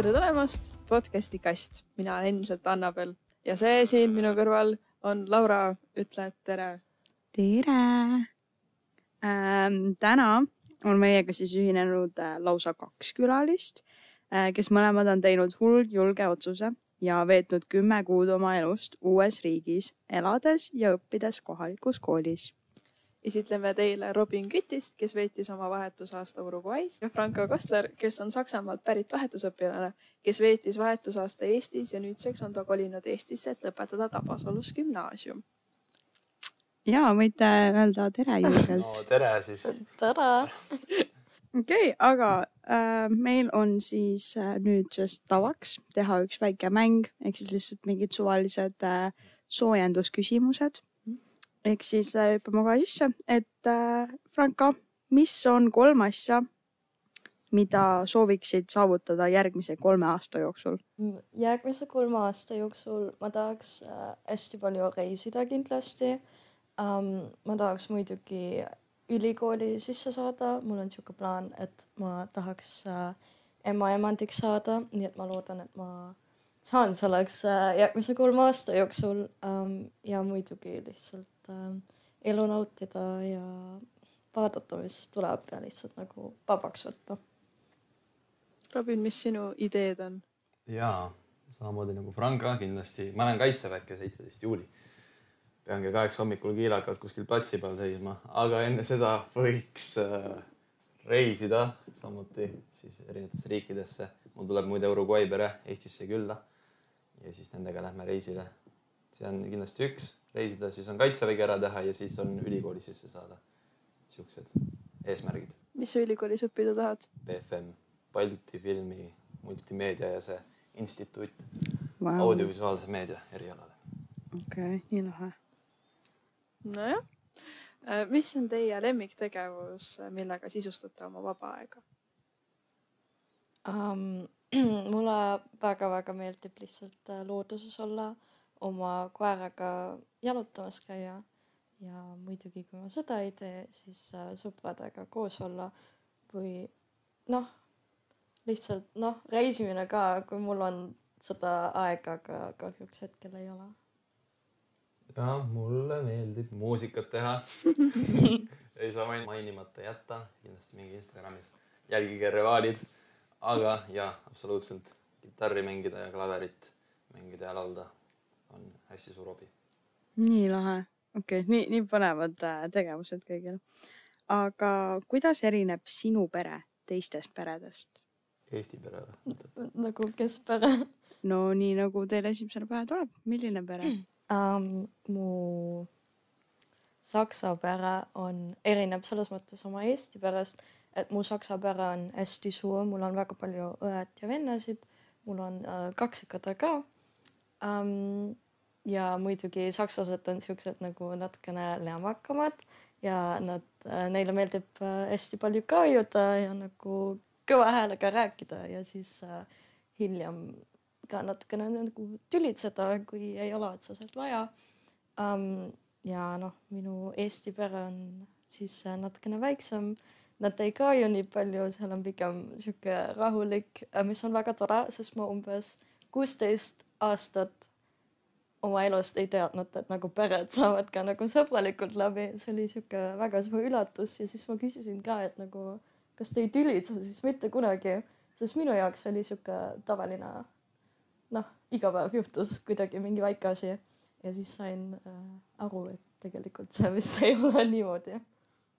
tere tulemast podcasti Kast, mina olen endiselt Annabel ja see siin minu kõrval on Laura, ütle tere. tere ähm,. täna on meiega siis ühinenud äh, lausa kaks külalist äh,, kes mõlemad on teinud hulgjulge otsuse ja veetnud kümme kuud oma elust uues riigis, elades ja õppides kohalikus koolis esitleme teile Robin Kütist, kes veetis oma vahetusaasta Uruguay's ja Franco Kostler, kes on Saksamaalt pärit vahetusõpilane, kes veetis vahetusaasta Eestis ja nüüdseks on ta kolinud Eestisse, et lõpetada Tabasalus gümnaasium. ja võite öelda tere julgelt no tere siis. tere. okei okay,, aga äh, meil on siis äh, nüüdsest tavaks teha üks väike mäng ehk siis lihtsalt mingid suvalised äh, soojendusküsimused ehk siis äh, hüppame kohe sisse, et äh, Franka, mis on kolm asja, mida sooviksid saavutada järgmise kolme aasta jooksul? järgmise kolme aasta jooksul ma tahaks äh, hästi palju reisida kindlasti um,. ma tahaks muidugi ülikooli sisse saada, mul on niisugune plaan, et ma tahaks äh, emaemandiks saada, nii et ma loodan, et ma saan selleks äh, järgmise kolme aasta jooksul um, ja muidugi lihtsalt äh, elu nautida ja vaadata, mis tuleb ja lihtsalt nagu vabaks võtta. Robin, mis sinu ideed on? jaa, samamoodi nagu Franka kindlasti, ma lähen kaitseväkke seitseteist juuli. pean kell kaheksa hommikul kiilakalt kuskil platsi peal seisma, aga enne seda võiks äh, reisida samuti siis erinevatesse riikidesse. mul tuleb muide Uruguay pere Eestisse külla ja siis nendega lähme reisile. see on kindlasti üks reisida, siis on kaitsevägi ära teha ja siis on ülikooli sisse saada. siuksed eesmärgid. mis sa ülikoolis õppida tahad? BFM, Balti filmi, multimeedia ja see instituut wow. audiovisuaalse meedia erialale. okei okay,, nii lahe. nojah, äh, mis on teie lemmiktegevus, millega sisustate oma vaba aega um,? mulle väga-väga meeldib lihtsalt äh, looduses olla oma koeraga jalutamas käia. Ja muidugi, kui ma seda ei tee, siis äh, sõpradega koos olla või noh, lihtsalt noh, reisimine ka, kui mul on seda aega, aga kahjuks hetkel ei ole. ja mulle meeldib muusikat teha. Ei saa mainimata jätta, kindlasti mingi Instagramis jälgige rivaalid, aga ja absoluutselt kitarri mängida ja klaverit mängida ja laulda on hästi suur hobi. nii lahe, okei okay,, nii, nii põnevad äh, tegevused kõigil. aga kuidas erineb sinu pere teistest peredest? Eesti pere või? nagu kes pere? no nii nagu teil esimesena pähe tuleb, milline pere um,? mu saksa pere on, erineb selles mõttes oma Eesti perest, et mu saksa pere on hästi suur, mul on väga palju õed ja vennasid, mul on äh, kaksikõde ka um,. ja muidugi sakslased on siuksed nagu natukene lämmakamad ja nad äh,, neile meeldib äh, hästi palju karjuda ja nagu kõva häälega rääkida ja siis äh, hiljem ka natukene nagu tülitseda, kui ei ole otseselt vaja um,. ja noh, minu Eesti pere on siis äh, natukene väiksem Nad ei karju nii palju, seal on pigem sihuke rahulik, mis on väga tore, sest ma umbes kuusteist aastat oma elust ei teadnud, et nagu pered saavad ka nagu sõbralikult läbi, see oli sihuke väga suur üllatus. Ja siis ma küsisin ka, et nagu kas te ei tülitse siis mitte kunagi, sest minu jaoks oli sihuke tavaline noh, iga päev juhtus kuidagi mingi väike asi. Ja siis sain äh, aru, et tegelikult see vist ei ole niimoodi.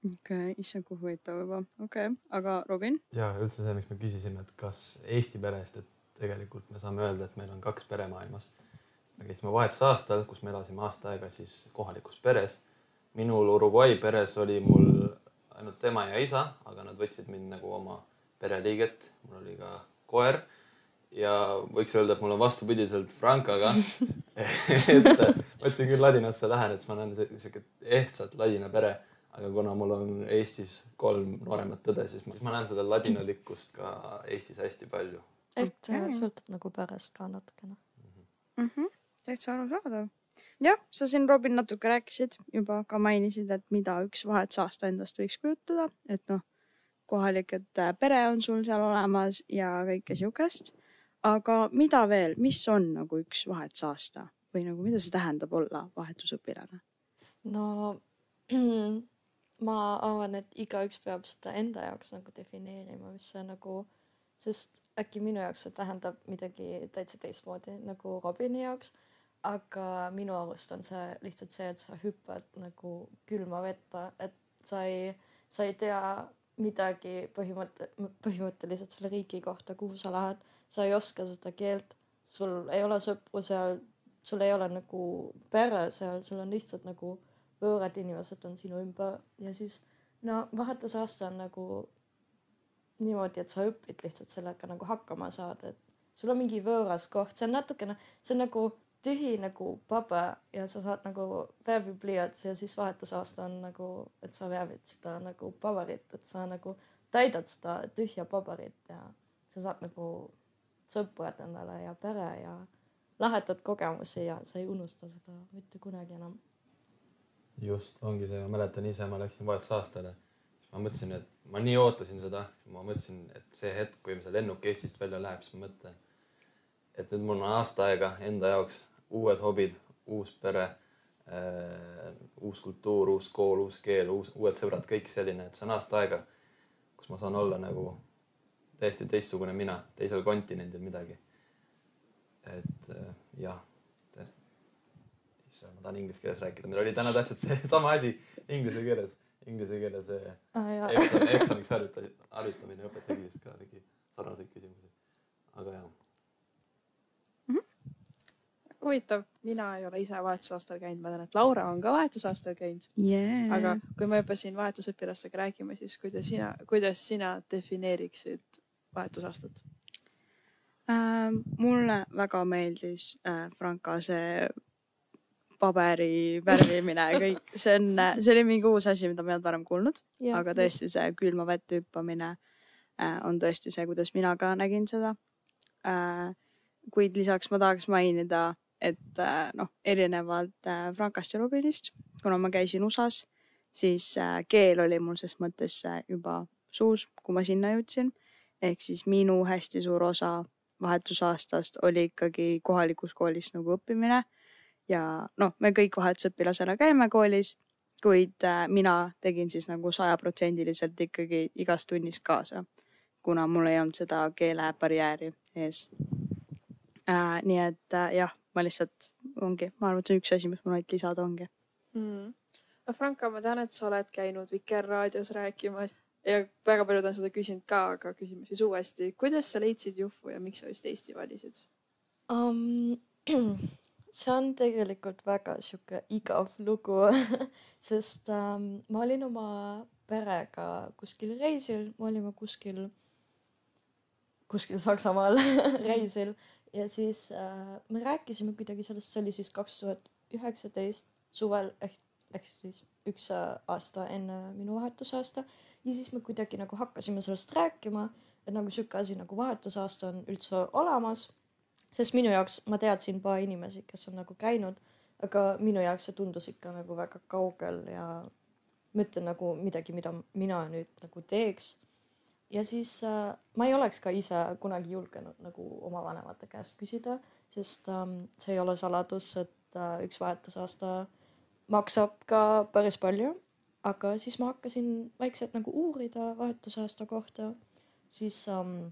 Okei okay,, issand kui huvitav juba, okei okay., aga Robin? ja üldse see, miks me küsisime, et kas Eesti perest, et tegelikult me saame öelda, et meil on kaks pere maailmas. me käisime vahetusaastal, kus me elasime aasta aega siis kohalikus peres. minul Uruguay peres oli mul ainult ema ja isa, aga nad võtsid mind nagu oma pereliiget, mul oli ka koer ja võiks öelda, et mul on vastupidiselt Frankaga et mõtlesin küll ladinasse lähen, et ma olen siuke ehtsalt ladina pere, aga kuna mul on Eestis kolm nooremat õde, siis ma näen seda ladinalikkust ka Eestis hästi palju et see okay. sõltub nagu perest ka natukene mm. -hmm. täitsa arusaadav. jah, sa siin, Robin, natuke rääkisid juba ka mainisid, et mida üks vahetusaasta endast võiks kujutada, et noh, kohalik, et äh, pere on sul seal olemas ja kõike siukest. aga mida veel, mis on nagu üks vahetusaasta või nagu mida see tähendab olla vahetusõpilane? no ma arvan, et igaüks peab seda enda jaoks nagu defineerima, mis see nagu, sest äkki minu jaoks see tähendab midagi täitsa teistmoodi nagu Robini jaoks. aga minu arust on see lihtsalt see, et sa hüppad nagu külma vette, et sa ei, sa ei tea midagi põhimõtte, põhimõtteliselt selle riigi kohta, kuhu sa lähed, sa ei oska seda keelt, sul ei ole sõpru seal, sul ei ole nagu pere seal, sul on lihtsalt nagu võõrad inimesed on sinu ümber ja siis no vahetusaasta on nagu niimoodi, et sa õpid lihtsalt sellega nagu hakkama saada, et sul on mingi võõras koht, see on natukene, see on nagu tühi nagu paber ja sa saad nagu värvipliiats ja siis vahetusaasta on nagu, et sa värvid seda nagu paberit, et sa nagu täidad seda tühja paberit ja sa saad nagu sõprad endale ja pere ja lahetad kogemusi ja sa ei unusta seda mitte kunagi enam. Just, ongi see, ma mäletan ise, ma läksin vahetusaastale, siis ma mõtlesin, et ma nii ootasin seda, ma mõtlesin, et see hetk, kui see lennuk Eestist välja läheb, siis ma mõtlen, et nüüd mul on aasta aega enda jaoks uued hobid, uus pere äh,, uus kultuur, uus kool, uus keel, uus, uued sõbrad, kõik selline, et see on aasta aega, kus ma saan olla nagu täiesti teistsugune mina, teisel kontinendil midagi. et äh, jah, issand, ma tahan inglise keeles rääkida, meil oli täna täpselt seesama asi inglise keeles, inglise keeles ah, eksam, eksamiks harjutas, harjutamine õpetaja küsis ka mingi sarnaseid küsimusi. aga jah huvitav, mina ei ole ise vahetusaastal käinud, ma tean, et Laura on ka vahetusaastal käinud. Yeah.. aga kui me juba siin vahetusõpilastega räägime, siis kuidas sina, kuidas sina defineeriksid vahetusaastat? Äh,? mulle väga meeldis äh, Franka see paberi värvimine ja kõik, see on, see oli mingi uus asi, mida ma ei olnud varem kuulnud, aga tõesti see külma vette hüppamine äh, on tõesti see, kuidas mina ka nägin seda äh,. kuid lisaks ma tahaks mainida et äh, noh, erinevalt Frankast ja Robinist, kuna ma käisin USA-s, siis keel oli mul ses mõttes juba suus, kui ma sinna jõudsin. ehk siis minu hästi suur osa vahetusaastast oli ikkagi kohalikus koolis nagu õppimine. Ja noh, me kõik vahetusõpilasena käime koolis, kuid mina tegin siis nagu sajaprotsendiliselt ikkagi igas tunnis kaasa, kuna mul ei olnud seda keelebarjääri ees äh,. nii et äh, jah, ma lihtsalt ongi, ma arvan, et see on üks asi, mis mul ainult lisada ongi mm.. no Franka, ma tean, et sa oled käinud Vikerraadios rääkimas ja väga paljud on seda küsinud ka, aga küsime siis uuesti. kuidas sa leidsid Juhvu ja miks sa just Eesti valisid um,? see on tegelikult väga sihuke igav lugu sest um, ma olin oma perega kuskil reisil, me olime kuskil, kuskil Saksamaal reisil ja siis äh, me rääkisime kuidagi sellest, see oli siis kaks tuhat üheksateist suvel ehk, ehk siis üks äh, aasta enne minu vahetusaasta. ja siis me kuidagi nagu hakkasime sellest rääkima, et nagu sihuke asi nagu vahetusaasta on üldse olemas. Sest minu jaoks ma teadsin paar inimesi, kes on nagu käinud, aga minu jaoks see tundus ikka nagu väga kaugel ja mitte nagu midagi, mida mina nüüd nagu teeks ja siis äh, ma ei oleks ka ise kunagi julgenud nagu oma vanemate käest küsida, sest ähm, see ei ole saladus, et äh, üks vahetusaasta maksab ka päris palju. aga siis ma hakkasin vaikselt nagu uurida vahetusaasta kohta, siis ähm,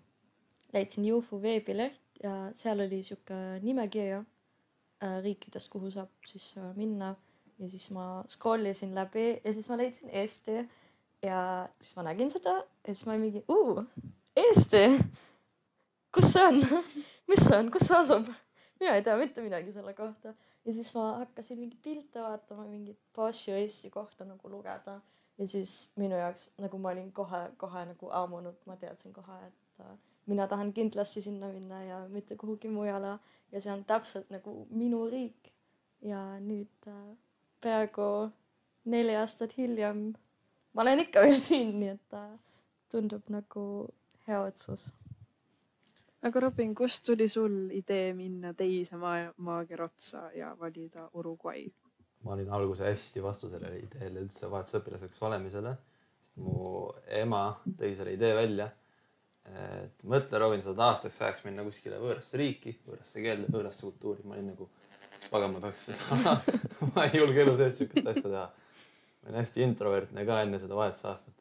leidsin Jufu veebileht ja seal oli sihuke nimekirja äh, riikidest, kuhu saab siis äh, minna. Ja siis ma scroll isin läbi ja siis ma leidsin Eesti. Ja siis ma nägin seda ja siis ma olin mingi, Eesti, kus see on? Mis see on, kus see asub? mina ei tea mitte midagi selle kohta. Ja siis ma hakkasin mingeid pilte vaatama, mingeid asju Eesti kohta nagu lugeda. Ja siis minu jaoks nagu ma olin kohe-kohe nagu ammunud, ma teadsin kohe, et äh, mina tahan kindlasti sinna minna ja mitte kuhugi mujale ja see on täpselt nagu minu riik. ja nüüd äh, peaaegu neli aastat hiljem ma olen ikka veel siin, nii et ta tundub nagu hea otsus. aga Robin, kust tuli sul idee minna teise maakera otsa ja valida Uruguay? ma olin alguses hästi vastu sellele ideele üldse vahetusõpilaseks olemisele, sest mu ema tõi selle idee välja. Et mõtle, Robin, sa tahad aastaks ajaks minna kuskile võõrasse riiki, võõrasse keelde, võõrasse kultuuri. ma olin nagu, pagan, ma peaks seda, ma ei julge elu sees siukest asja teha. ma olin hästi introvertne ka enne seda vahetusaastat.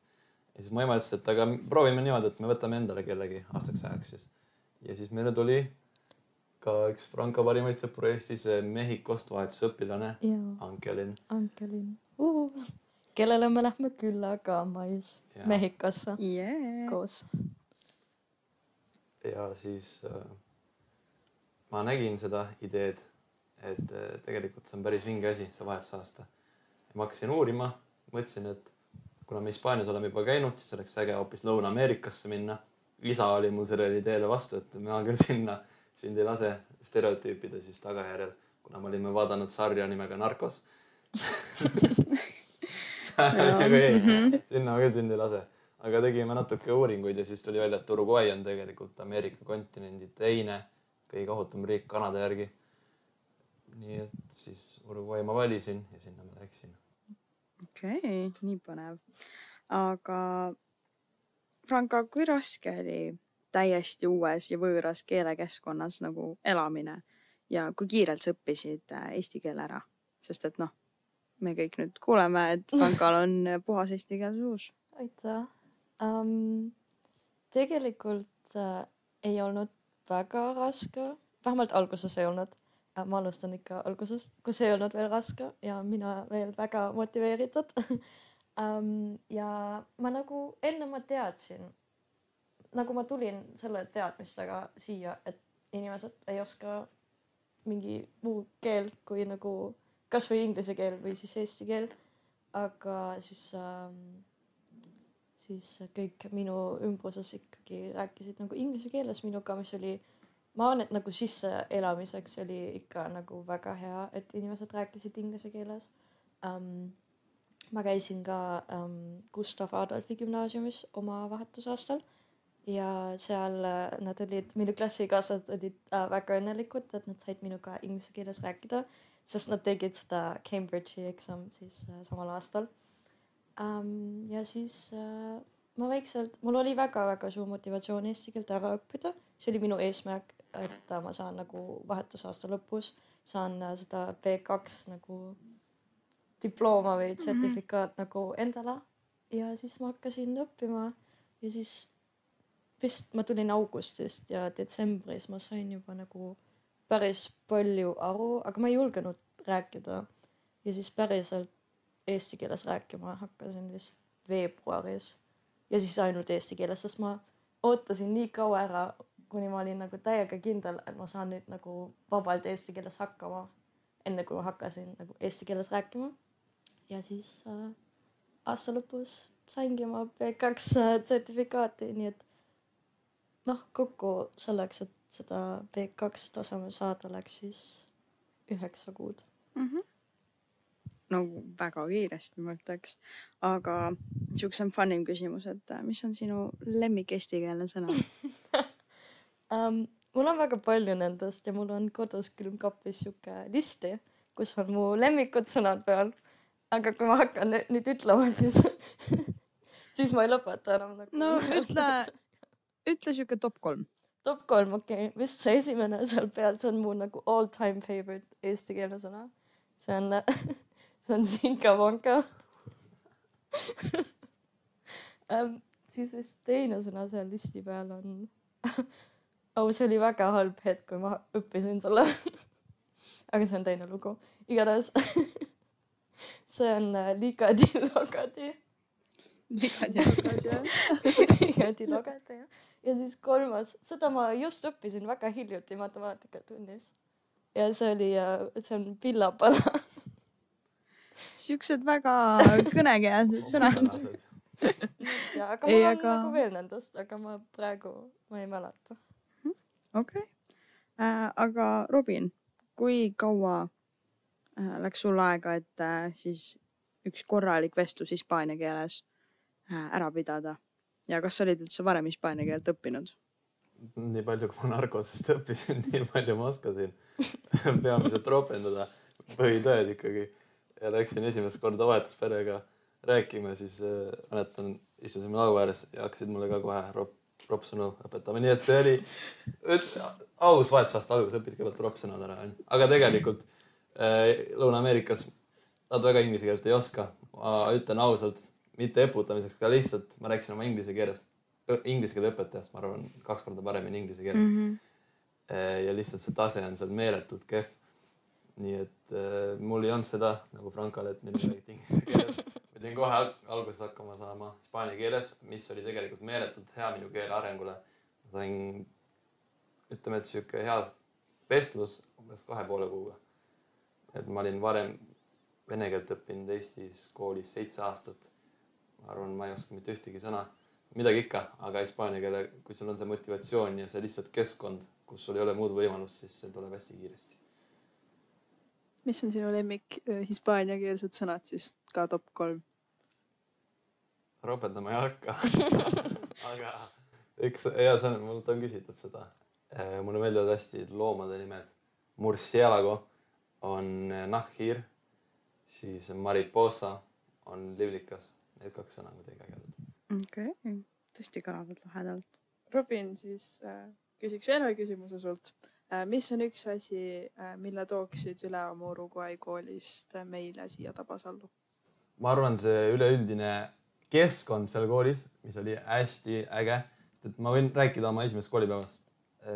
ja siis mu ema ütles, et aga proovime niimoodi, et me võtame endale kellegi aastaks ajaks siis. ja siis meile tuli ka üks Franco parimaid sõpru Eestis, Mehhikost vahetusõpilane Ankelin. Ankelin uh,, kellele me lähme küllaga mais Jaa. Mehhikosse yeah.. koos. Ja siis äh, ma nägin seda ideed, et äh, tegelikult see on päris vinge asi, see vahetusaasta. ma hakkasin uurima, mõtlesin, et kuna me Hispaanias oleme juba käinud, siis oleks äge hoopis Lõuna-Ameerikasse minna. isa oli mul sellele ideele vastu, et ma küll sinna sind ei lase stereotüüpide siis tagajärjel, kuna me olime vaadanud sarja nimega Narcos. ei, sinna ma küll sind ei lase, aga tegime natuke uuringuid ja siis tuli välja, et Uruguay on tegelikult Ameerika kontinendi teine kõige ohutum riik Kanada järgi. nii et siis Uruguay ma valisin ja sinna ma läksin. okei okay,, nii põnev. aga Franka, kui raske oli täiesti uues ja võõras keelekeskkonnas nagu elamine ja kui kiirelt sa õppisid äh, eesti keele ära? sest et noh, me kõik nüüd kuuleme, et Frankal on puhas eesti keel suus. aitäh um,. tegelikult äh, ei olnud väga raske, vähemalt alguses ei olnud äh,. ma alustan ikka algusest, kus ei olnud veel raske ja mina veel väga motiveeritud um,. ja ma nagu enne ma teadsin, nagu ma tulin selle teadmistega siia, et inimesed ei oska mingi muu keel kui nagu kasvõi inglise keel või siis eesti keel. aga siis ähm, siis kõik minu ümbruses ikkagi rääkisid nagu inglise keeles minuga, mis oli, ma arvan, et nagu sisseelamiseks oli ikka nagu väga hea, et inimesed rääkisid inglise keeles um,. ma käisin ka um, Gustav Adolfi gümnaasiumis oma vahetusaastal ja seal äh, nad olid, minu klassikaaslased olid äh, väga õnnelikud, et nad said minuga inglise keeles rääkida, sest nad tegid seda Cambridge'i eksam siis äh, samal aastal. Ja siis äh, ma vaikselt, mul oli väga-väga suur motivatsioon eesti keelt ära õppida, see oli minu eesmärk, et ma saan nagu vahetusaasta lõpus saan äh, seda B2 nagu diploma või sertifikaat mm -hmm. nagu endale. Ja siis ma hakkasin õppima ja siis vist ma tulin augustist ja detsembris ma sain juba nagu päris palju aru, aga ma ei julgenud rääkida. Ja siis päriselt eesti keeles rääkima hakkasin vist veebruaris ja siis ainult eesti keeles, sest ma ootasin nii kaua ära, kuni ma olin nagu täiega kindel, et ma saan nüüd nagu vabalt eesti keeles hakkama, enne kui ma hakkasin nagu eesti keeles rääkima. ja siis äh, aasta lõpus saingi oma B2 sertifikaati, nii et noh, kokku selleks, et seda B2 taseme saada, läks siis üheksa kuud. mm. -hmm. No väga kiiresti ma ütleks, aga siukse fun'im küsimus, et mis on sinu lemmik eestikeelne sõna? um,. mul on väga palju nendest ja mul on kodus külmkapis sihuke listi, kus on mu lemmikud sõnad peal. aga kui ma hakkan nü- nüüd ütlema, siis, siis ma ei lõpeta enam nagu. no ütle, ütle siuke top kolm. top kolm, okei okay., vist see esimene seal peal, see on mu nagu all time favorite eestikeelne sõna. see on, see on sinkavonka um,. siis vist teine sõna seal listi peal on oh, see oli väga halb hetk, kui ma õppisin selle aga see on teine lugu, igatahes see on äh, ligadi-logadi ligadi-logadi jah. ja siis kolmas, seda ma just õppisin väga hiljuti matemaatikatunnis. ja see oli, see on pillapala. Siuksed väga kõnekeelsed sõnad. ja aga mul Ei, on aga- nagu veel nendest, aga ma praegu, ma ei mäleta. okei okay. äh,, aga Robin, kui kaua äh, läks sul aega, et äh, siis üks korralik vestlus hispaania keeles äh, ära pidada ja kas sa olid üldse varem hispaania keelt õppinud? nii palju, kui ma narkosest õppisin, nii palju ma oskasin peamiselt ropendada põhitõed ikkagi ja läksin esimest korda vahetusperega rääkima, siis äh, mäletan, istusime laua ääres ja hakkasid mulle ka kohe rop-, ropsõnu õpetama, nii et see oli aus vahetusaasta algus, õpid kõigepealt ropsõnad ära, onju. aga tegelikult äh, Lõuna-Ameerikas nad väga inglise keelt ei oska. ma ütlen ausalt, mitte eputamiseks, aga lihtsalt ma rääkisin oma inglise keeles, inglise keele õpetajast, ma arvan, kaks korda paremini inglise keelt mm. -hmm. -hmm. ja lihtsalt see tase on seal meeletult kehv. Nii et äh, mul ei olnud seda nagu Frankal, et mind räägiti inglise keeles. ma pidin kohe al alguses hakkama saama hispaania keeles, mis oli tegelikult meeletult hea minu keele arengule. ma sain, ütleme, et sihuke hea vestlus umbes kahe poole kuuga. et ma olin varem vene keelt õppinud Eestis koolis seitse aastat. ma arvan, ma ei oska mitte ühtegi sõna, midagi ikka, aga hispaania keele, kui sul on see motivatsioon ja see lihtsalt keskkond, kus sul ei ole muud võimalust, siis see tuleb hästi kiiresti. Mis on sinu lemmik äh, hispaaniakeelsed sõnad siis ka top kolm? ropendama ei hakka. aga üks hea sõnum, mult on küsitud seda. mulle meeldivad hästi loomade nimed. Murcielago on nahkhiir, siis mariposa on livlikas. Need kaks sõna on kuidagi ägedad. okei okay., tõesti kõlavad lahedalt. Robin, siis äh, küsiks veel ühe küsimuse sult äh,. Mis on üks asi äh,, mille tooksid üle oma Uruguay koolist äh, meile siia Tabasallu? ma arvan, see üleüldine keskkond seal koolis, mis oli hästi äge, sest et ma võin rääkida oma esimesest koolipäevast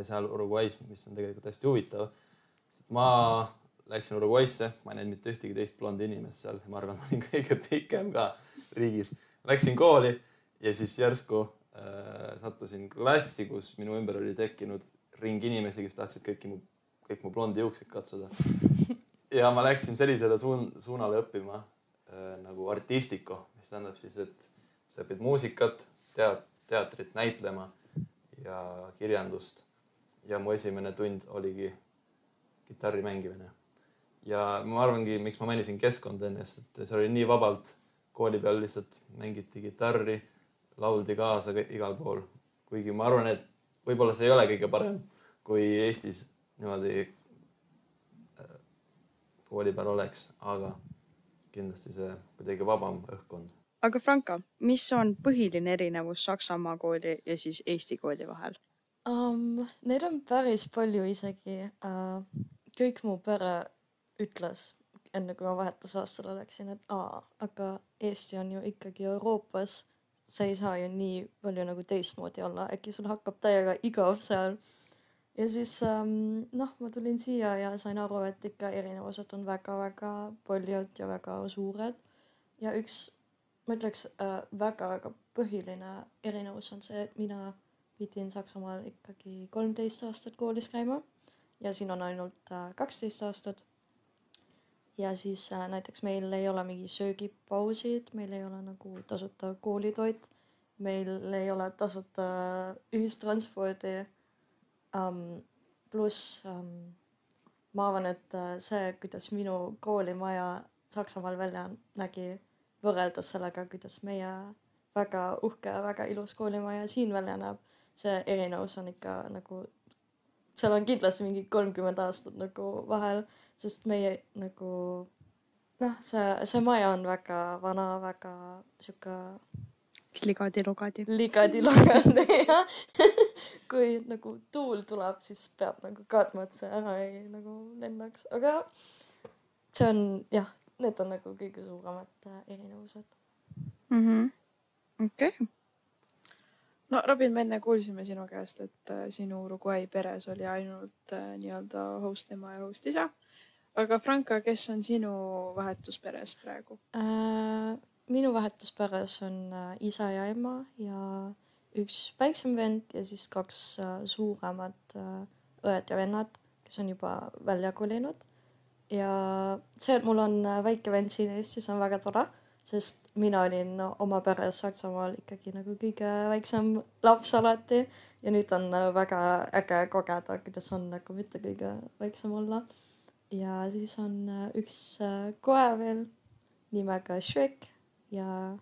seal Uruguay's, mis on tegelikult hästi huvitav. ma läksin Uruguay'sse, ma ei näinud mitte ühtegi teist blondi inimest seal, ma arvan, ma olin kõige pikem ka riigis. Läksin kooli ja siis järsku äh, sattusin klassi, kus minu ümber oli tekkinud ring inimesi, kes tahtsid kõiki mu, kõik mu blondi juukseid katsuda. ja ma läksin sellisele suun-, suunale õppima äh, nagu artistiko, mis tähendab siis, et sa õpid muusikat, tead, teatrit, näitlema ja kirjandust. ja mu esimene tund oligi kitarri mängimine. ja ma arvangi, miks ma mainisin keskkonda enne, sest et seal oli nii vabalt, kooli peal lihtsalt mängiti kitarri, lauldi kaasa igal pool. kuigi ma arvan, et võib-olla see ei ole kõige parem, kui Eestis niimoodi äh, kooli peal oleks, aga kindlasti see kuidagi vabam õhkkond. aga Franka, mis on põhiline erinevus Saksamaa kooli ja siis Eesti kooli vahel? um,. Neid on päris palju isegi uh,. kõik mu pere ütles enne kui ma vahetusaastale läksin, et aa, aga Eesti on ju ikkagi Euroopas. sa ei saa ju nii palju nagu teistmoodi olla, äkki sul hakkab täiega igav seal. Ja siis um, noh, ma tulin siia ja sain aru, et ikka erinevused on väga-väga paljud ja väga suured. ja üks, ma ütleks äh, väga-väga põhiline erinevus on see, et mina pidin Saksamaal ikkagi kolmteist aastat koolis käima ja siin on ainult äh, kaksteist aastat. ja siis äh, näiteks meil ei ole mingi söögipausid, meil ei ole nagu tasuta koolitoit, meil ei ole tasuta ühistranspordi. Pluss ma arvan, et äh, see, kuidas minu koolimaja Saksamaal välja nägi, võrreldes sellega, kuidas meie väga uhke väga ilus koolimaja siin välja näeb, see erinevus on ikka nagu, seal on kindlasti mingi kolmkümmend aastat nagu vahel, sest meie nagu noh, see, see maja on väga vana, väga sihuke ligadi-lugadi. ligadi-lagane ja kui nagu tuul tuleb, siis peab nagu kartma, et see ära ei nagu lendaks, aga see on jah, need on nagu kõige suuremad äh, erinevused. Mhm. okei, no Robin, me enne kuulsime sinu käest, et äh, sinu Uruguay peres oli ainult äh, nii-öelda host ema ja host isa. aga Franka, kes on sinu vahetusperes praegu? Äh, minu vahetusperes on äh, isa ja ema ja üks väiksem vend ja siis kaks äh, suuremat äh, õed ja vennad, kes on juba välja kolinud. ja see, et mul on väike vend siin Eestis on väga tore, sest mina olin oma peres Saksamaal ikkagi nagu kõige väiksem laps alati ja nüüd on väga äge kogeda, kuidas on nagu mitte kõige väiksem olla. ja siis on üks koer veel nimega Shrek ja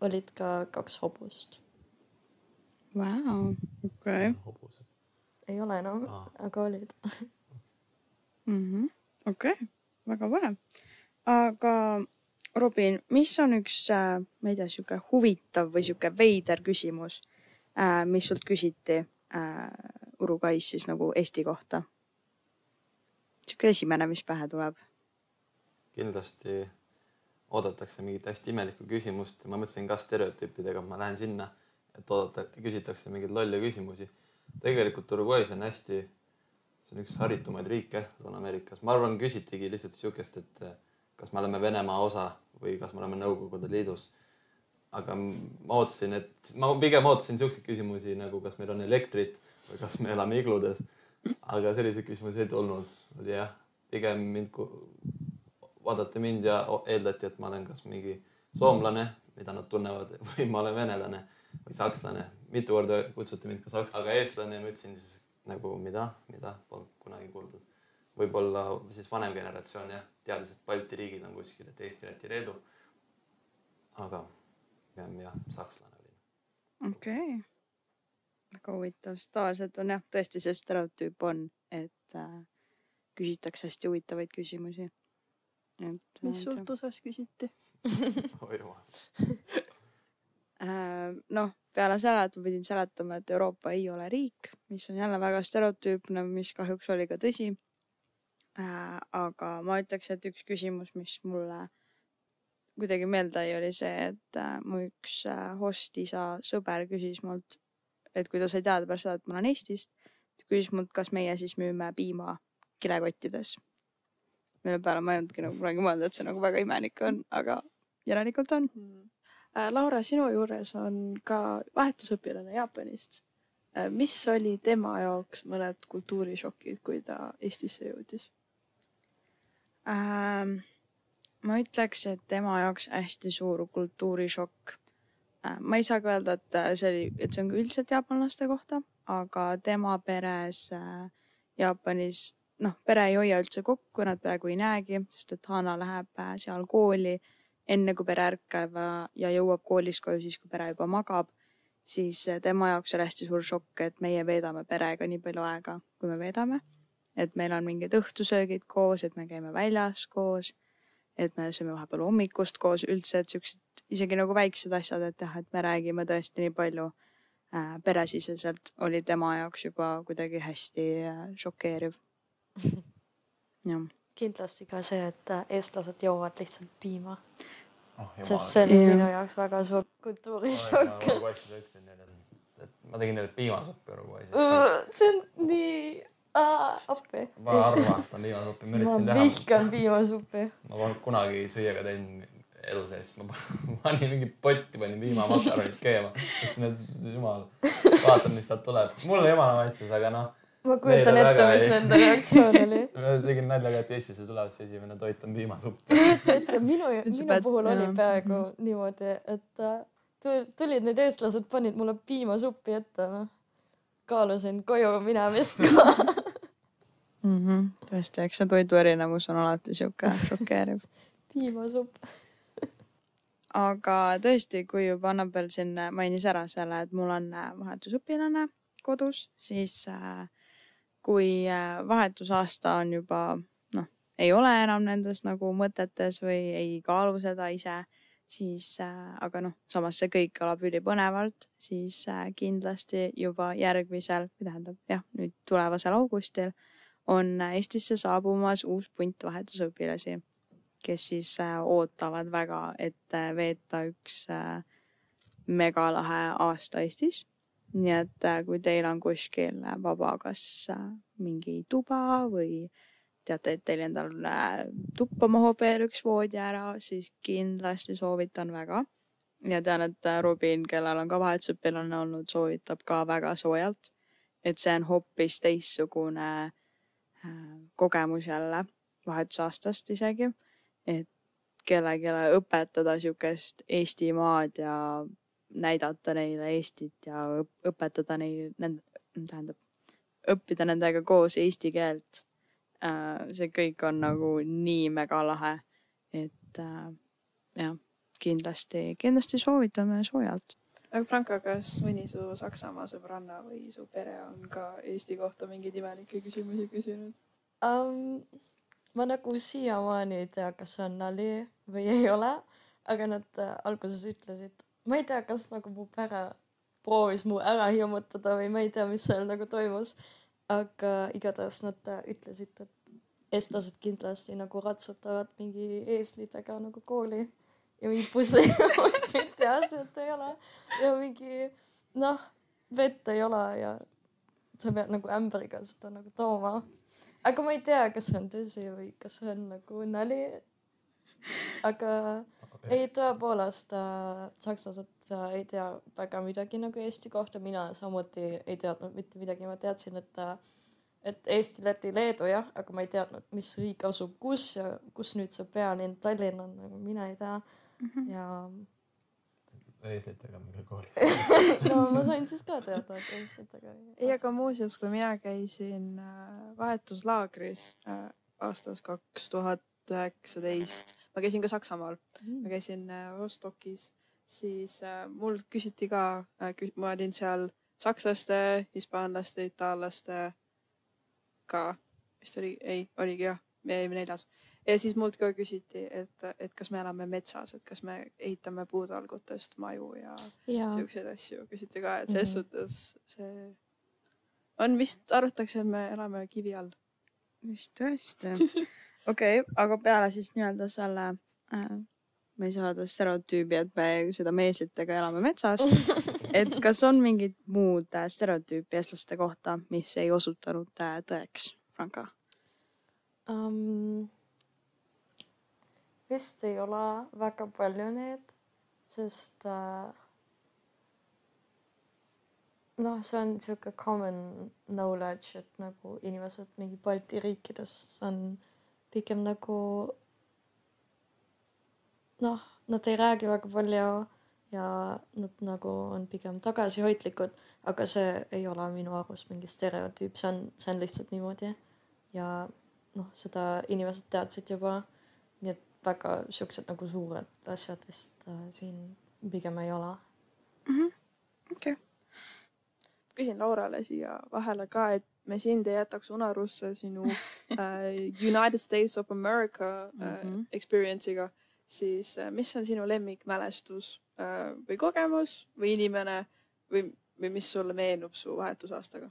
olid ka kaks hobust. vau, okei, hobused. ei ole enam Aa., aga olid. Mhm. okei, väga põnev. aga Robin, mis on üks, ma ei tea, sihuke huvitav või sihuke veider küsimus, äh, mis sult küsiti äh, Uruguay's siis nagu Eesti kohta? sihuke esimene, mis pähe tuleb. kindlasti oodatakse mingit hästi imelikku küsimust ma mõtlesin ka stereotüüpidega, ma lähen sinna, et oodata, küsitakse mingeid lolle küsimusi. tegelikult Uruguay's on hästi, see on üks haritumaid riike Lõuna-Ameerikas, ma arvan, küsitigi lihtsalt sihukest, et eh, kas me oleme Venemaa osa või kas me oleme Nõukogude Liidus. aga ma ootasin, et ma pigem ootasin siukseid küsimusi nagu, kas meil on elektrit või kas me elame igludes. aga selliseid küsimusi ei tulnud, oli jah, pigem mind vaadati mind ja eeldati, et ma olen kas mingi soomlane, mida nad tunnevad, või ma olen venelane või sakslane. mitu korda kutsuti mind ka saks-, aga eestlane ma ütlesin siis nagu mida, mida polnud kunagi kuuldud. võib-olla siis vanem generatsioon jah, teadis, et Balti riigid on kuskil, et Eesti, Läti, Leedu. aga pigem jah, sakslane olin. okei okay., väga huvitav, sest tavaliselt on jah, tõesti see stereotüüp on, et äh, küsitakse hästi huvitavaid küsimusi et. mis sult USA-s küsiti oi jumal. Äh, noh, peale selle, et ma pidin seletama, et Euroopa ei ole riik, mis on jälle väga stereotüüpne, mis kahjuks oli ka tõsi. Äh, aga ma ütleks, et üks küsimus, mis mulle kuidagi meelde jäi, oli see, et äh, mu üks host isa sõber küsis mult, et kui ta sai teada pärast seda, et ma olen Eestist, küsis mult, kas meie siis müüme piima kilekottides mille peale ma ei olnudki nagu kunagi mõelnud, et see nagu väga imelik on, aga järelikult on mm.. Laura, sinu juures on ka vahetusõpilane Jaapanist. Äh, mis oli tema jaoks mõned kultuurishokid, kui ta Eestisse jõudis ähm,? ma ütleks, et tema jaoks hästi suur kultuurishokk äh,. ma ei saa ka öelda, et see oli, et see on ka üldiselt jaapanlaste kohta, aga tema peres äh, Jaapanis noh, pere ei hoia üldse kokku, nad peaaegu ei näegi, sest et Hana läheb äh, seal kooli enne kui pere ärkab ja jõuab koolist koju siis, kui pere juba magab, siis äh, tema jaoks oli hästi suur šokk, et meie veedame perega nii palju aega, kui me veedame. et meil on mingid õhtusöögid koos, et me käime väljas koos, et me sööme vahepeal hommikust koos, üldse, et siuksed isegi nagu väiksed asjad, et jah, et me räägime tõesti nii palju äh, peresiseselt, oli tema jaoks juba kuidagi hästi šokeeriv. kindlasti ka see, et äh, eestlased joovad lihtsalt piima oh,. sest see oli minu jaoks väga suur kultuurishokk. et ma tegin neile piimasuppi Uruguay's. see on nii äh,, appi. ma armastan piimasuppi, ma üritasin teha. ma vihkan piimasuppi. ma polnud kunagi süüa ka teinud elu sees, ma panin mingi potti, panin piimamakaronid keema, ütlesin, et jumal, vaatan, mis sealt tuleb. mulle jumala maitses, aga noh ma kujutan ette, mis nende reaktsioon oli. ma tegin nalja ka, et Eestisse tulevad see esimene toit on piimasupp. et minu, minu puhul oli peaaegu niimoodi, et äh, tulid need eestlased, panid mulle piimasuppi ette, noh. kaalusin koju minemist ka mm. -hmm. tõesti, eks see toidu erinevus on alati sihuke šokeeriv piimasupp aga tõesti, kui juba Annabel siin mainis ära selle, et mul on äh, vahetusõpilane kodus, siis äh, kui äh, vahetusaasta on juba noh, ei ole enam nendes nagu mõtetes või ei kaalu seda ise, siis äh, aga noh, samas see kõik kõlab ülipõnevalt, siis äh, kindlasti juba järgmisel, või tähendab jah, nüüd tulevasel augustil on Eestisse saabumas uus punt vahetusõpilasi, kes siis ootavad väga, et veeta üks megalahe aasta Eestis nii et äh, kui teil on kuskil äh, vaba, kas äh, mingi tuba või teate, et teil endal tuppa mahub veel üks voodi ära, siis kindlasti soovitan väga. ja tean, et Robin, kellel on ka vahetusõpilane olnud, soovitab ka väga soojalt. et see on hoopis teistsugune kogemus jälle, vahetusaastast isegi. et kellelegi õpetada siukest Eestimaad ja näidata neile Eestit ja õpetada neil, tähendab, õppida nendega koos eesti keelt. Äh, see kõik on nagu nii mega lahe, et äh, jah, kindlasti, kindlasti soovitame soojalt. aga Franka, kas mõni su Saksamaa sõbranna või su pere on ka Eesti kohta mingeid imelikke küsimusi küsinud um,? ma nagu siiamaani ei tea, kas see on nali või ei ole, aga nad äh, alguses ütlesid, ma ei tea, kas nagu mu pere proovis mu ära hirmutada või ma ei tea, mis seal nagu toimus. aga igatahes nad äh, ütlesid, et eestlased kindlasti nagu ratsutavad mingi eeslitega nagu kooli ja mingi bussi bussid ja asjad ei ole ja mingi noh, vett ei ole ja sa pead nagu ämbriga seda nagu tooma. aga ma ei tea, kas see on tõsi või kas see on nagu nali. aga ei, tõepoolest äh, sakslased äh, ei tea väga midagi nagu Eesti kohta, mina samuti ei teadnud mitte midagi, ma teadsin, et äh, et Eesti, Läti, Leedu jah, aga ma ei teadnud, mis riik asub kus ja kus nüüd see pealinn Tallinn on, nagu mina ei tea mm. -hmm. ja eeslitega mingi kooli. no ma sain siis ka teada, et eestlastega ei, aga muuseas, kui mina käisin äh, vahetuslaagris äh, aastast kaks tuhat üheksateist, ma käisin ka Saksamaal, ma käisin äh, Rostokis, siis äh, mul küsiti ka äh,, ma olin seal sakslaste, hispaanlaste, itaallaste ka, vist oli, ei, oligi jah, me jäime neljas. ja siis mult ka küsiti, et, et kas me elame metsas, et kas me ehitame puutalgutest maju ja ja siukseid asju küsiti ka, et selles Mhm. suhtes see on vist, arvatakse, et me elame kivi all. vist tõesti. okei okay,, aga peale siis nii-öelda selle äh,, ma ei saa öelda stereotüübi, et me seda meeslitega elame metsas. et kas on mingid muud äh, stereotüüpi eestlaste kohta, mis ei osutunud äh, tõeks, Franka? um,. vist ei ole väga palju need, sest äh, noh, see on sihuke common knowledge, et nagu inimesed mingi Balti riikides on pigem nagu noh, nad ei räägi väga palju ja nad nagu on pigem tagasihoidlikud, aga see ei ole minu arust mingi stereotüüp, see on, see on lihtsalt niimoodi ja noh, seda inimesed teadsid juba. nii et väga siuksed nagu suured asjad vist äh, siin pigem ei ole. küsin Laurale siia vahele ka, et me sind ei jätaks unarusse sinu äh, United States of America äh, Mhm. experience'iga, siis äh, mis on sinu lemmikmälestus äh, või kogemus või inimene või, või mis sulle meenub su vahetusaastaga?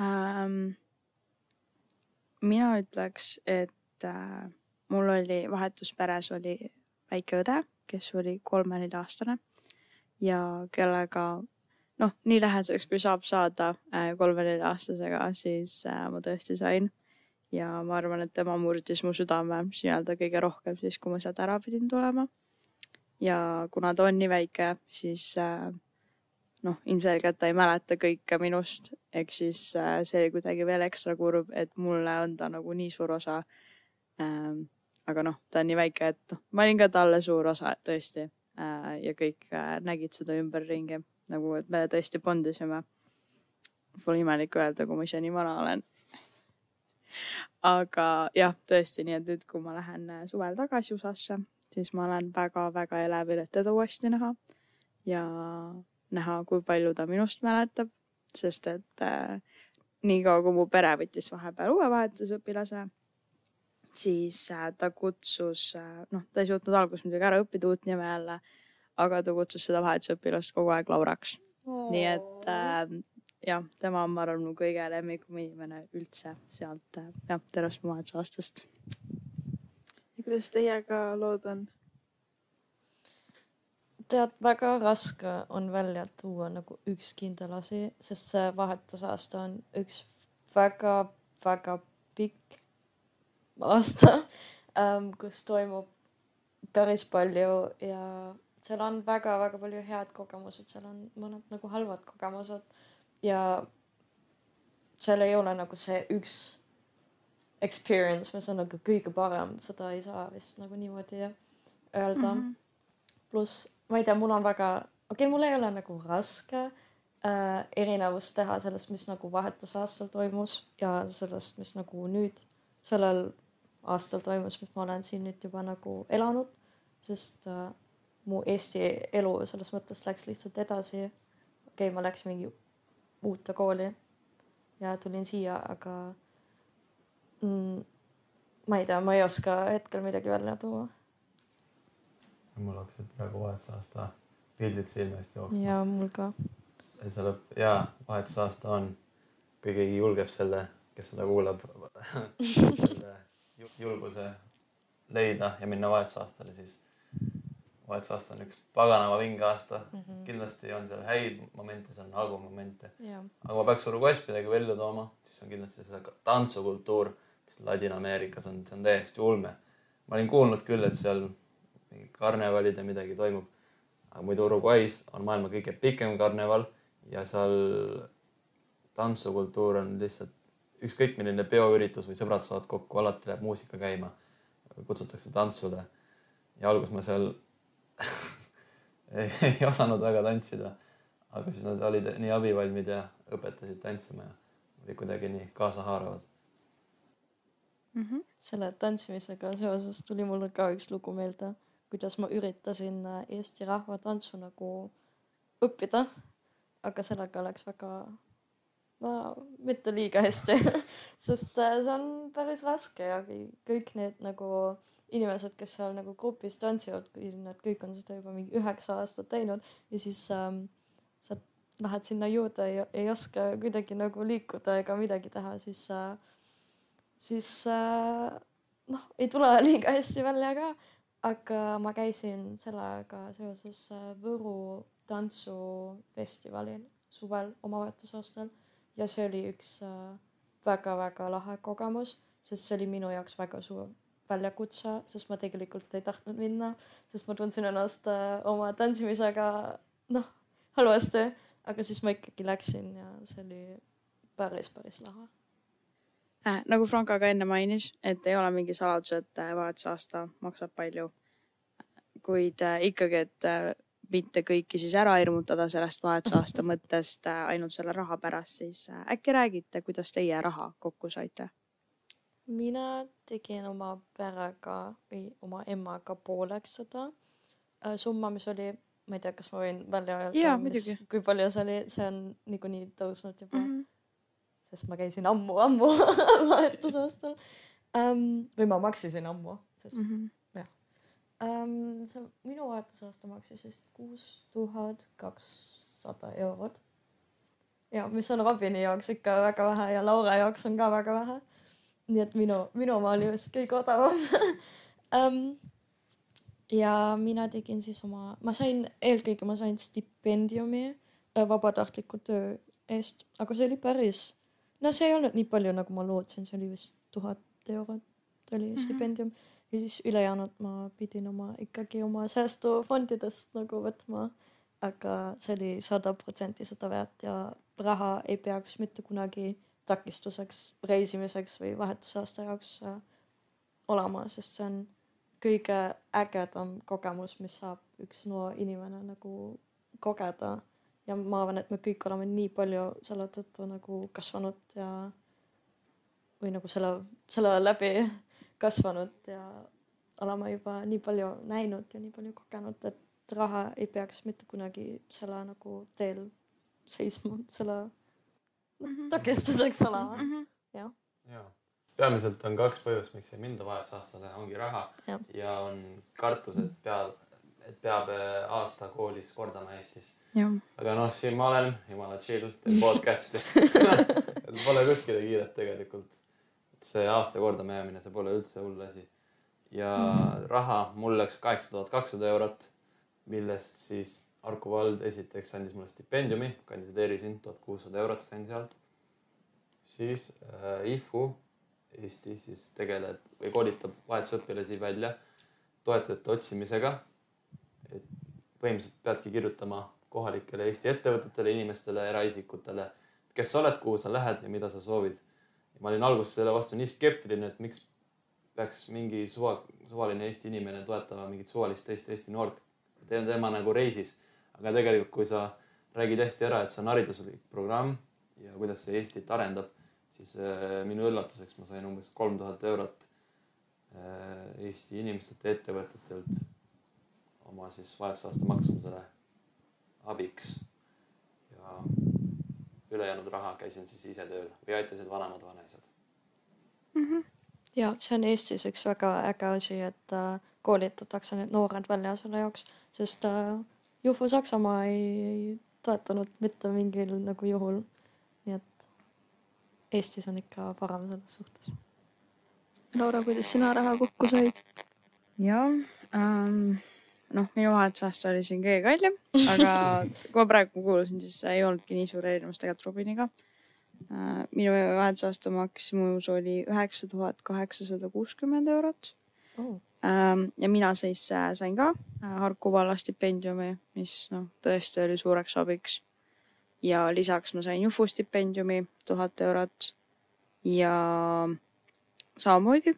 ähm,. mina ütleks, et äh, mul oli vahetusperes oli väike õde, kes oli kolme-nelja-aastane ja kellega noh, nii lähedaseks kui saab saada äh, kolme-nelja-aastasega, siis äh, ma tõesti sain. ja ma arvan, et tema murdis mu südame nii-öelda kõige rohkem siis, kui ma sealt ära pidin tulema. ja kuna ta on nii väike, siis äh, noh, ilmselgelt ta ei mäleta kõike minust, ehk siis see oli kuidagi veel ekstra kurb, et mulle on ta nagu nii suur osa ähm,. aga noh, ta on nii väike, et noh, ma olin ka talle suur osa tõesti äh, ja kõik äh, nägid seda ümberringi nagu, et me tõesti bondisime. Pole imelik öelda, kui ma ise nii vana olen. aga jah, tõesti, nii et nüüd, kui ma lähen äh, suvel tagasi USA-sse, siis ma olen väga-väga elevil, et teda uuesti näha ja näha, kui palju ta minust mäletab, sest et äh, niikaua, kui mu pere võttis vahepeal uue vahetusõpilase, siis äh, ta kutsus äh,, noh, ta ei suutnud alguses muidugi ära õppida uut nime jälle, aga ta kutsus seda vahetusõpilast kogu aeg Lauraks. nii et äh, jah, tema on, ma arvan, mu kõige lemmikum inimene üldse sealt äh, jah, tervest mu vahetusaastast. ja kuidas teiega lood on? tead, väga raske on välja tuua nagu üks kindel asi, sest see vahetusaasta on üks väga-väga pikk aasta, kus toimub päris palju ja seal on väga-väga palju head kogemused, seal on mõned nagu halvad kogemused ja seal ei ole nagu see üks experience, mis on nagu kõige parem, seda ei saa vist nagu niimoodi öelda mm. -hmm pluss ma ei tea, mul on väga, okei okay,, mul ei ole nagu raske äh, erinevust teha sellest, mis nagu vahetusaastal toimus ja sellest, mis nagu nüüd sellel aastal toimus, mis ma olen siin nüüd juba nagu elanud, sest äh, mu Eesti elu selles mõttes läks lihtsalt edasi. okei okay,, ma läksin mingi uude kooli ja tulin siia, aga mm, ma ei tea, ma ei oska hetkel midagi välja tuua mul hakkasid praegu vahetusaasta pildid silme eest jooksma. ja mul ka. see lõpp ja vahetusaasta on, kui keegi julgeb selle, kes seda kuulab, selle ju- julguse leida ja minna vahetusaastale, siis vahetusaasta on üks paganama vinge aasta. kindlasti on seal häid momente, seal on halbu momente, ja, aga ma peaks Uruguay'st midagi välja tooma, siis on kindlasti see tantsukultuur, mis Ladina-Ameerikas on, see on täiesti ulme. ma olin kuulnud küll, et seal mingi karnevalid ja midagi toimub. aga muidu Uruguay's on maailma kõige pikem karneval ja seal tantsukultuur on lihtsalt ükskõik milline peoüritus või sõbrad saavad kokku, alati läheb muusika käima. kutsutakse tantsule ja alguses ma seal ei, osanud väga tantsida aga siis nad olid nii abivalmid ja õpetasid tantsima ja olid kuidagi nii kaasahaaravad. selle tantsimisega seoses tuli mulle ka üks lugu meelde, kuidas ma üritasin äh, Eesti rahvatantsu nagu õppida, aga sellega läks väga, no mitte liiga hästi, sest äh, see on päris raske ja kõik need nagu inimesed, kes seal nagu grupis tantsivad, kui nad kõik on seda juba mingi üheksa aastat teinud ja siis ähm, sa lähed sinna juurde ja ei oska kuidagi nagu liikuda ega midagi teha, siis äh, siis äh, noh, ei tule liiga hästi välja ka, aga ma käisin sellega seoses äh, Võru tantsufestivalil suvel oma vahetusaastal ja see oli üks äh, väga-väga lahe kogemus, sest see oli minu jaoks väga suur väljakutse, sest ma tegelikult ei tahtnud minna, sest ma tundsin ennast äh, oma tantsimisega noh, halvasti, aga siis ma ikkagi läksin ja see oli päris, päris lahe. äh,. nagu Franka ka enne mainis, et ei ole mingi saladus, et äh, vahetusaasta maksab palju. kuid äh, ikkagi, et äh, mitte kõiki siis ära hirmutada sellest vahetusaasta mõttest äh, ainult selle raha pärast, siis äh, äkki räägite, kuidas teie raha kokku saite? Mina tegin oma perega või oma emaga pooleks seda äh, summa, mis oli, ma ei tea, kas ma võin välja öelda, kui palju see oli, see on niikuinii tõusnud juba mm. -hmm. sest ma käisin ammu-ammu vahetusaastal um,. või ma maksisin ammu, sest mm. -hmm. um, see minu vahetusaasta maksis vist kuus tuhat kakssada eurot. ja mis on Robini jaoks ikka väga vähe ja Laura jaoks on ka väga vähe nii et minu, minu oma oli vist kõige odavam um,. ja mina tegin siis oma, ma sain, eelkõige ma sain stipendiumi äh, vabatahtliku töö eest, aga see oli päris, no see ei olnud nii palju, nagu ma lootsin, see oli vist tuhat eurot oli mm -hmm. stipendium ja siis ülejäänud ma pidin oma ikkagi oma säästufondidest nagu võtma. aga see oli sada protsenti seda väärt ja raha ei peaks mitte kunagi takistuseks reisimiseks või vahetusaasta jaoks äh, olema, sest see on kõige ägedam kogemus, mis saab üks noor inimene nagu kogeda. ja ma arvan, et me kõik oleme nii palju selle tõttu nagu kasvanud ja või nagu selle, selle läbi kasvanud ja oleme juba nii palju näinud ja nii palju kogenud, et raha ei peaks mitte kunagi selle nagu teel seisma, selle takistuseks olema. ja peamiselt on kaks põhjust, miks ei minda vahetusaastale, ongi raha Jah. ja on kartus, et peab, et peab äh, aasta koolis kordama Eestis. jah, aga noh, siin ma olen, jumala chill, teen podcast'i et pole kuskile kiiret tegelikult. see aasta kordama jäämine, see pole üldse hull asi. ja raha, mul läks kaheksa tuhat kakssada eurot, millest siis Harku vald esiteks andis mulle stipendiumi, kandideerisin, tuhat kuussada eurot sain sealt. Siis äh, IFU Eesti siis tegeleb või koolitab vahetusõpilasi välja toetajate otsimisega. et põhimõtteliselt peadki kirjutama kohalikele Eesti ettevõtetele, inimestele, eraisikutele, kes sa oled, kuhu sa lähed ja mida sa soovid. ma olin alguses selle vastu nii skeptiline, et miks peaks mingi suva, suvaline Eesti inimene toetama mingit suvalist teist Eesti noort. tema nagu reisis, aga tegelikult, kui sa räägid hästi ära, et see on hariduslik programm ja kuidas see Eestit arendab, siis äh, minu üllatuseks ma sain umbes kolm tuhat eurot äh, Eesti inimestelt ja ettevõtetelt oma siis vahetusaasta maksumusele abiks. ja ülejäänud raha käisin siis ise tööl või aitasid vanemad vanaisad. ja see on Eestis üks väga äge asi, et äh, koolitatakse need noored välja selle jaoks, sest äh, Juhu Saksamaa ei, ei toetanud mitte mingil nagu juhul. Eestis on ikka parem selles suhtes. Laura, kuidas sina raha kokku said? jah ähm,, noh, minu vahetusaasta oli siin kõige kallim, aga kui ma praegu kuulasin, siis ei olnudki nii suur erinevus tegelikult Robiniga äh,. minu vahetusaasta maksimus oli üheksa tuhat kaheksasada kuuskümmend eurot Oh. ähm, ja mina siis äh, sain ka äh, Harku valla stipendiumi, mis noh, tõesti oli suureks abiks. Ja lisaks ma sain Jufu stipendiumi tuhat eurot ja samamoodi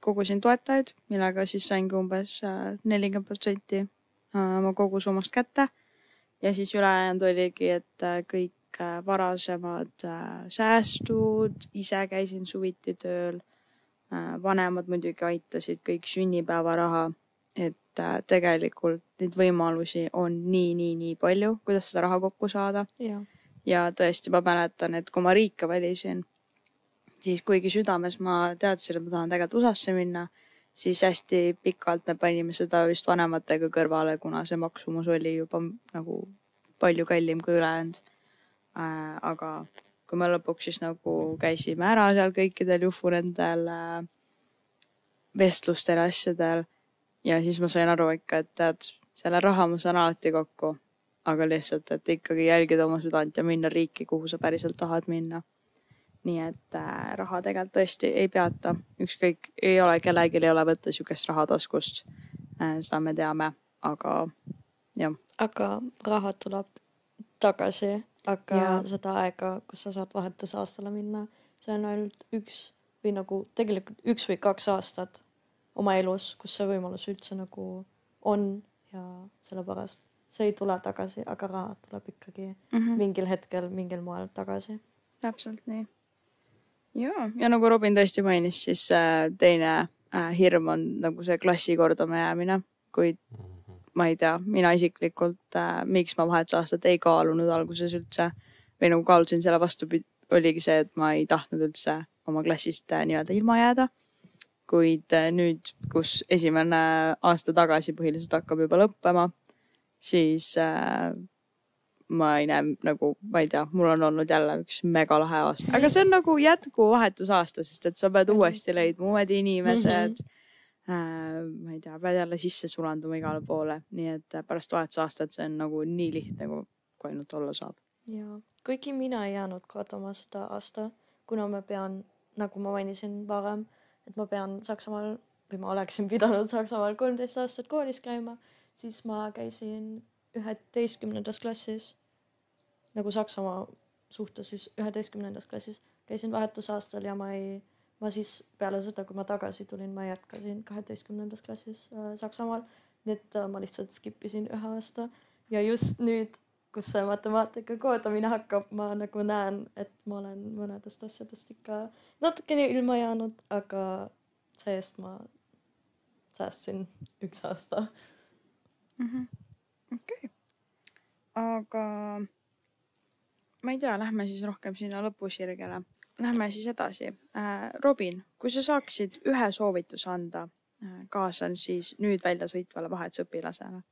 kogusin toetajaid, millega siis saingi umbes äh, nelikümmend protsenti äh, oma kogusummast kätte. ja siis ülejäänud oligi, et äh, kõik varasemad säästud, ise käisin suviti tööl vanemad muidugi aitasid, kõik sünnipäevaraha, et äh, tegelikult neid võimalusi on nii, nii, nii palju, kuidas seda raha kokku saada. ja tõesti, ma mäletan, et kui ma riike valisin, siis kuigi südames ma teadsin, et ma tahan tegelikult USA-sse minna, siis hästi pikalt me panime seda just vanematega kõrvale, kuna see maksumus oli juba nagu palju kallim kui ülejäänud äh,. aga kui me lõpuks siis nagu käisime ära seal kõikidel Jufu nendel äh, vestlustel ja asjadel ja siis ma sain aru ikka, et tead, selle raha ma saan alati kokku, aga lihtsalt, et ikkagi jälgida oma südant ja minna riiki, kuhu sa päriselt tahad minna. nii et äh, raha tegelikult tõesti ei peata, ükskõik, ei ole, kellelgi ei ole võtta niisugust raha taskust äh,. seda me teame, aga jah, aga raha tuleb tagasi, aga Jaa. seda aega, kus sa saad vahetusaastale minna, see on ainult üks või nagu tegelikult üks või kaks aastat oma elus, kus see võimalus üldse nagu on ja sellepärast see ei tule tagasi, aga raha tuleb ikkagi mm -hmm. mingil hetkel mingil moel tagasi. täpselt nii. ja, ja nagu Robin tõesti mainis, siis äh, teine äh, hirm on nagu see klassi kordama jäämine, kuid ma ei tea, mina isiklikult äh,, miks ma vahetusaastat ei kaalunud alguses üldse või nagu kaalusin selle vastu, oligi see, et ma ei tahtnud üldse oma klassist äh, nii-öelda ilma jääda. Kuid äh, nüüd, kus esimene aasta tagasi põhiliselt hakkab juba lõppema, siis äh, ma ei näe nagu, ma ei tea, mul on olnud jälle üks megalahe aasta, aga see on nagu jätkuvahetusaasta, sest et sa pead uuesti leidma uued inimesed mm. -hmm äh, ma ei tea, pead jälle sisse sulanduma igale poole, nii et äh, pärast vahetusaastat see on nagu nii lihtne, kui, ainult olla saab. ja kuigi mina ei jäänud kordama seda aasta, kuna ma pean, nagu ma mainisin varem, et ma pean Saksamaal või ma oleksin pidanud Saksamaal kolmteist aastat koolis käima, siis ma käisin üheteistkümnendas klassis nagu Saksamaa suhtes siis üheteistkümnendas klassis käisin vahetusaastal ja ma ei, ma siis peale seda, kui ma tagasi tulin, ma jätkasin kaheteistkümnendas klassis äh, Saksamaal. nii et äh, ma lihtsalt skip isin ühe aasta ja just nüüd, kus see matemaatika koodamine hakkab, ma nagu näen, et ma olen mõnedest asjadest ikka natukene ilma jäänud, aga see-eest ma säästsin üks aasta. okei, aga ma ei tea, lähme siis rohkem sinna lõpusirgele. Lähme siis edasi äh,. Robin, kui sa saaksid ühe soovituse anda äh, kaasa siis nüüd välja sõitvale vahetusõpilasele,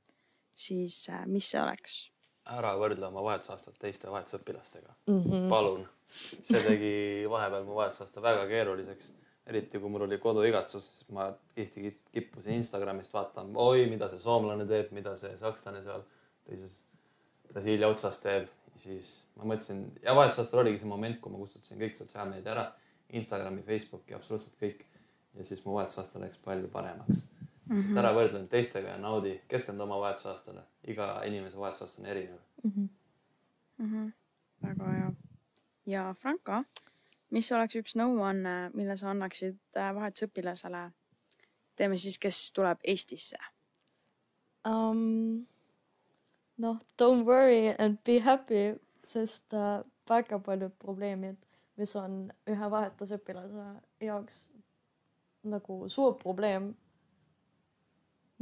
siis äh, mis see oleks? Ära võrdle oma vahetusaastat teiste vahetusõpilastega Mm -hmm. palun. see tegi vahepeal mu vahetusaasta väga keeruliseks, eriti kui mul oli koduigatsus, siis ma tihti ki- kippusin Instagramist vaatama, oi, mida see soomlane teeb, mida see sakslane seal teises Brasiilia otsas teeb. siis ma mõtlesin ja vahetusaastal oligi see moment, kui ma kustutasin kõik sotsiaalmeedia ära, Instagrami, Facebooki, absoluutselt kõik. ja siis mu vahetusaasta läks palju paremaks mm. -hmm. ära võrdle end teistega ja naudi, keskendu oma vahetusaastale. iga inimese vahetusaasta on erinev. Mm -hmm. mm. -hmm. väga hea. ja Franka, mis oleks üks nõuanne, mille sa annaksid äh, vahetusõpilasele? teeme siis, kes tuleb Eestisse. um, noh, don't worry and be happy, sest äh, väga paljud probleemid, mis on ühe vahetusõpilase jaoks nagu suur probleem.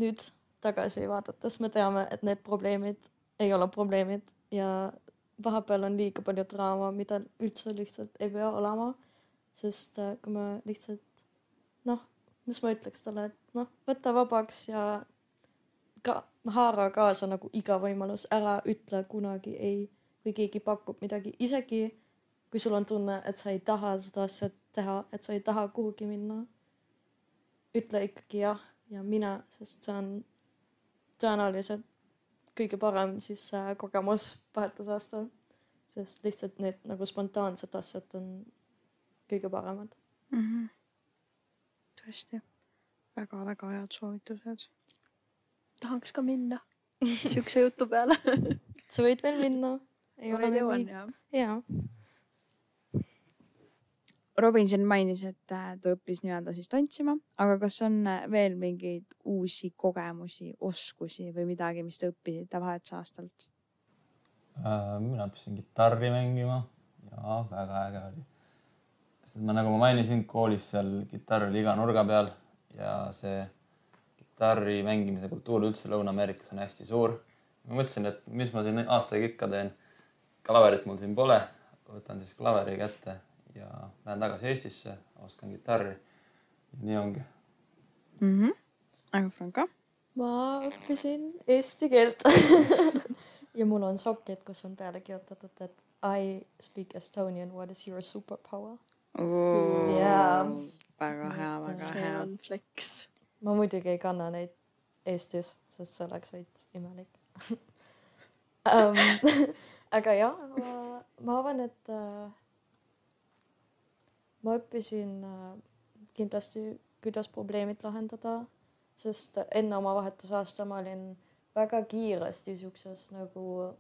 Nüüd tagasi vaadates me teame, et need probleemid ei ole probleemid ja vahepeal on liiga palju draama, mida üldse lihtsalt ei pea olema. sest äh, kui me lihtsalt noh, mis ma ütleks talle, et noh, võta vabaks ja ka haara kaasa nagu iga võimalus, ära ütle kunagi ei, kui keegi pakub midagi, isegi kui sul on tunne, et sa ei taha seda asja teha, et sa ei taha kuhugi minna. ütle ikkagi jah ja mine, sest see on tõenäoliselt kõige parem siis äh, kogemus vahetusaastal. sest lihtsalt need nagu spontaansed asjad on kõige paremad mm. -hmm. tõesti väga,, väga-väga head soovitused. tahaks ka minna siukse jutu peale sa võid veel minna. jaa Robin siin mainis, et äh, ta õppis nii-öelda siis tantsima, aga kas on äh, veel mingeid uusi kogemusi, oskusi või midagi, mis te õppisite vahetusaastalt? Äh, mina õppisin kitarri mängima ja väga äge oli. sest et ma, nagu ma mainisin, koolis seal kitarr oli iga nurga peal ja see kitarri mängimise kultuur üldse Lõuna-Ameerikas on hästi suur. ma mõtlesin, et mis ma siin aastaga ikka teen. klaverit mul siin pole, võtan siis klaveri kätte ja lähen tagasi Eestisse, oskan kitarri. nii ongi mm. -hmm. aga Franka? ma õppisin eesti keelt ja mul on sokid, kus on peale kirjutatud, et I speak Estonian, what is your superpower? jaa. väga hea, väga see hea. flex. ma muidugi ei kanna neid Eestis, sest see oleks veits imelik um, aga jah, ma, ma arvan, et äh, ma õppisin äh, kindlasti, kuidas probleemid lahendada, sest enne oma vahetusaasta ma olin väga kiiresti siukses nagu,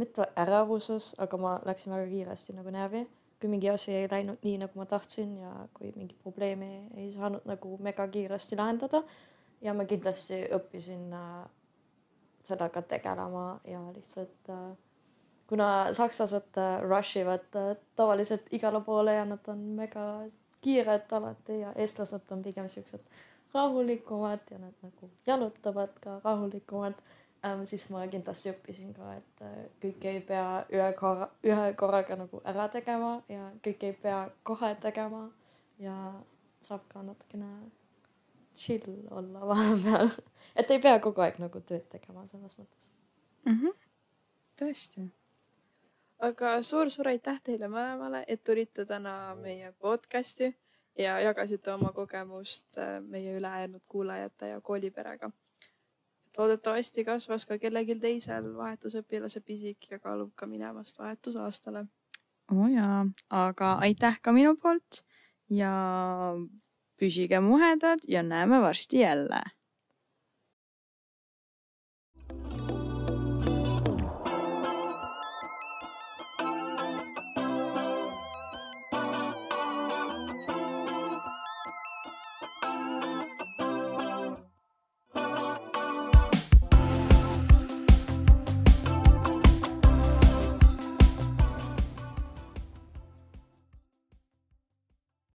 mitte ärevuses, aga ma läksin väga kiiresti nagu närvi, kui mingi asi ei läinud nii, nagu ma tahtsin ja kui mingi probleemi ei saanud nagu mega kiiresti lahendada. ja ma kindlasti õppisin äh, sellega tegelema ja lihtsalt äh, kuna sakslased äh, rush ivad äh, tavaliselt igale poole ja nad on mega kiired alati ja eestlased on pigem siuksed rahulikumad ja nad nagu jalutavad ka rahulikumad ähm,. siis ma kindlasti õppisin ka, et äh, kõike ei pea ühe korra, ühe korraga nagu ära tegema ja kõike ei pea kohe tegema ja saab ka natukene chill olla vahepeal et ei pea kogu aeg nagu tööd tegema selles mõttes mm. -hmm. tõesti aga suur-suur aitäh teile mõlemale, et tulite täna meie podcast'i ja jagasite oma kogemust äh, meie ülejäänud kuulajate ja kooliperega. loodetavasti kasvas ka kellelgi teisel vahetusõpilase pisik ja kaalub ka minevast vahetusaastale. oo oh jaa, aga aitäh ka minu poolt ja püsige muhedad ja näeme varsti jälle